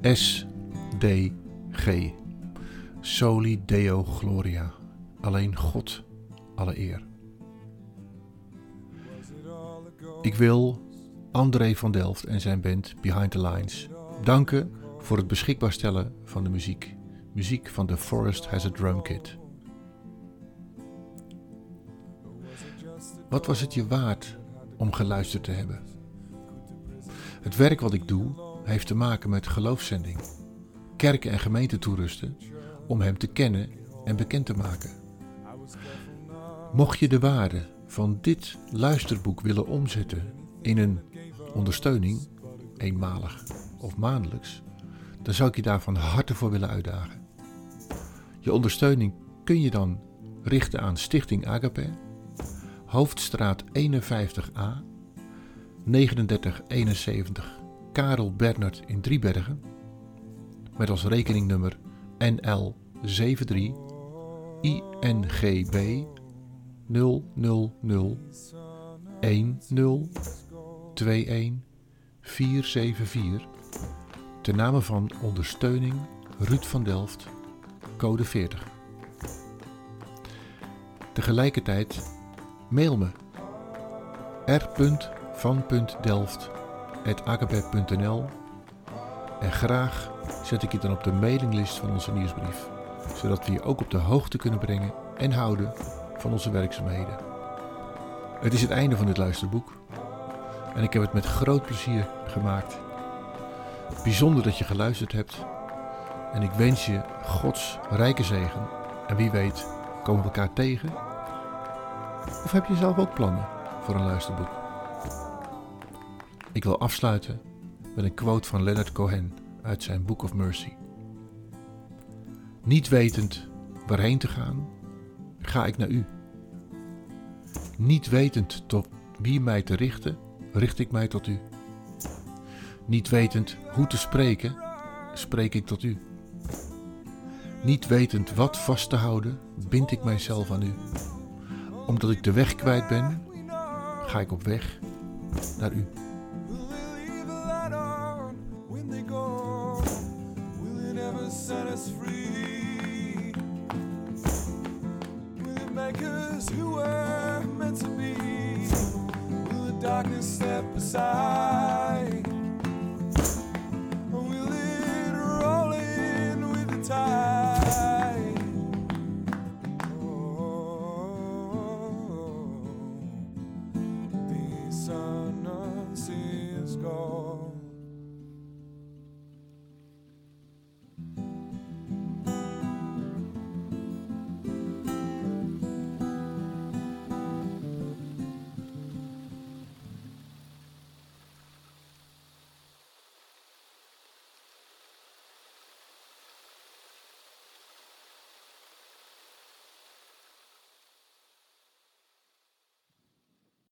SDG. Soli Deo Gloria. Alleen God alle eer. Ik wil André van Delft en zijn band Behind the Lines danken voor het beschikbaar stellen van de muziek. Muziek van The Forest Has a Drum Kit. Wat was het je waard om geluisterd te hebben? Het werk wat ik doe heeft te maken met geloofszending. Kerken en gemeenten toerusten om hem te kennen en bekend te maken. Mocht je de waarde van dit luisterboek willen omzetten in een ondersteuning, eenmalig of maandelijks, dan zou ik je daar van harte voor willen uitdagen. Je ondersteuning kun je dan richten aan Stichting Agape, Hoofdstraat 51a, 3971 Karel Bernard in Driebergen, met als rekeningnummer NL 73 INGB 000 10 21 474 ten name van ondersteuning Ruud van Delft, code 40. Tegelijkertijd mail me r.van.delft.agabet.nl en graag zet ik je dan op de mailinglist van onze nieuwsbrief, zodat we je ook op de hoogte kunnen brengen en houden van onze werkzaamheden. Het is het einde van dit luisterboek en ik heb het met groot plezier gemaakt. Bijzonder dat je geluisterd hebt en ik wens je Gods rijke zegen en wie weet komen we elkaar tegen. Of heb je zelf ook plannen voor een luisterboek? Ik wil afsluiten met een quote van Leonard Cohen uit zijn Book of Mercy. Niet wetend waarheen te gaan, ga ik naar u. Niet wetend tot wie mij te richten, richt ik mij tot u. Niet wetend hoe te spreken, spreek ik tot u. Niet wetend wat vast te houden, bind ik mijzelf aan u. Omdat ik de weg kwijt ben, ga ik op weg naar u. indigo? Will it ever set us free? Will it make us who we're meant to be? Will the darkness step aside?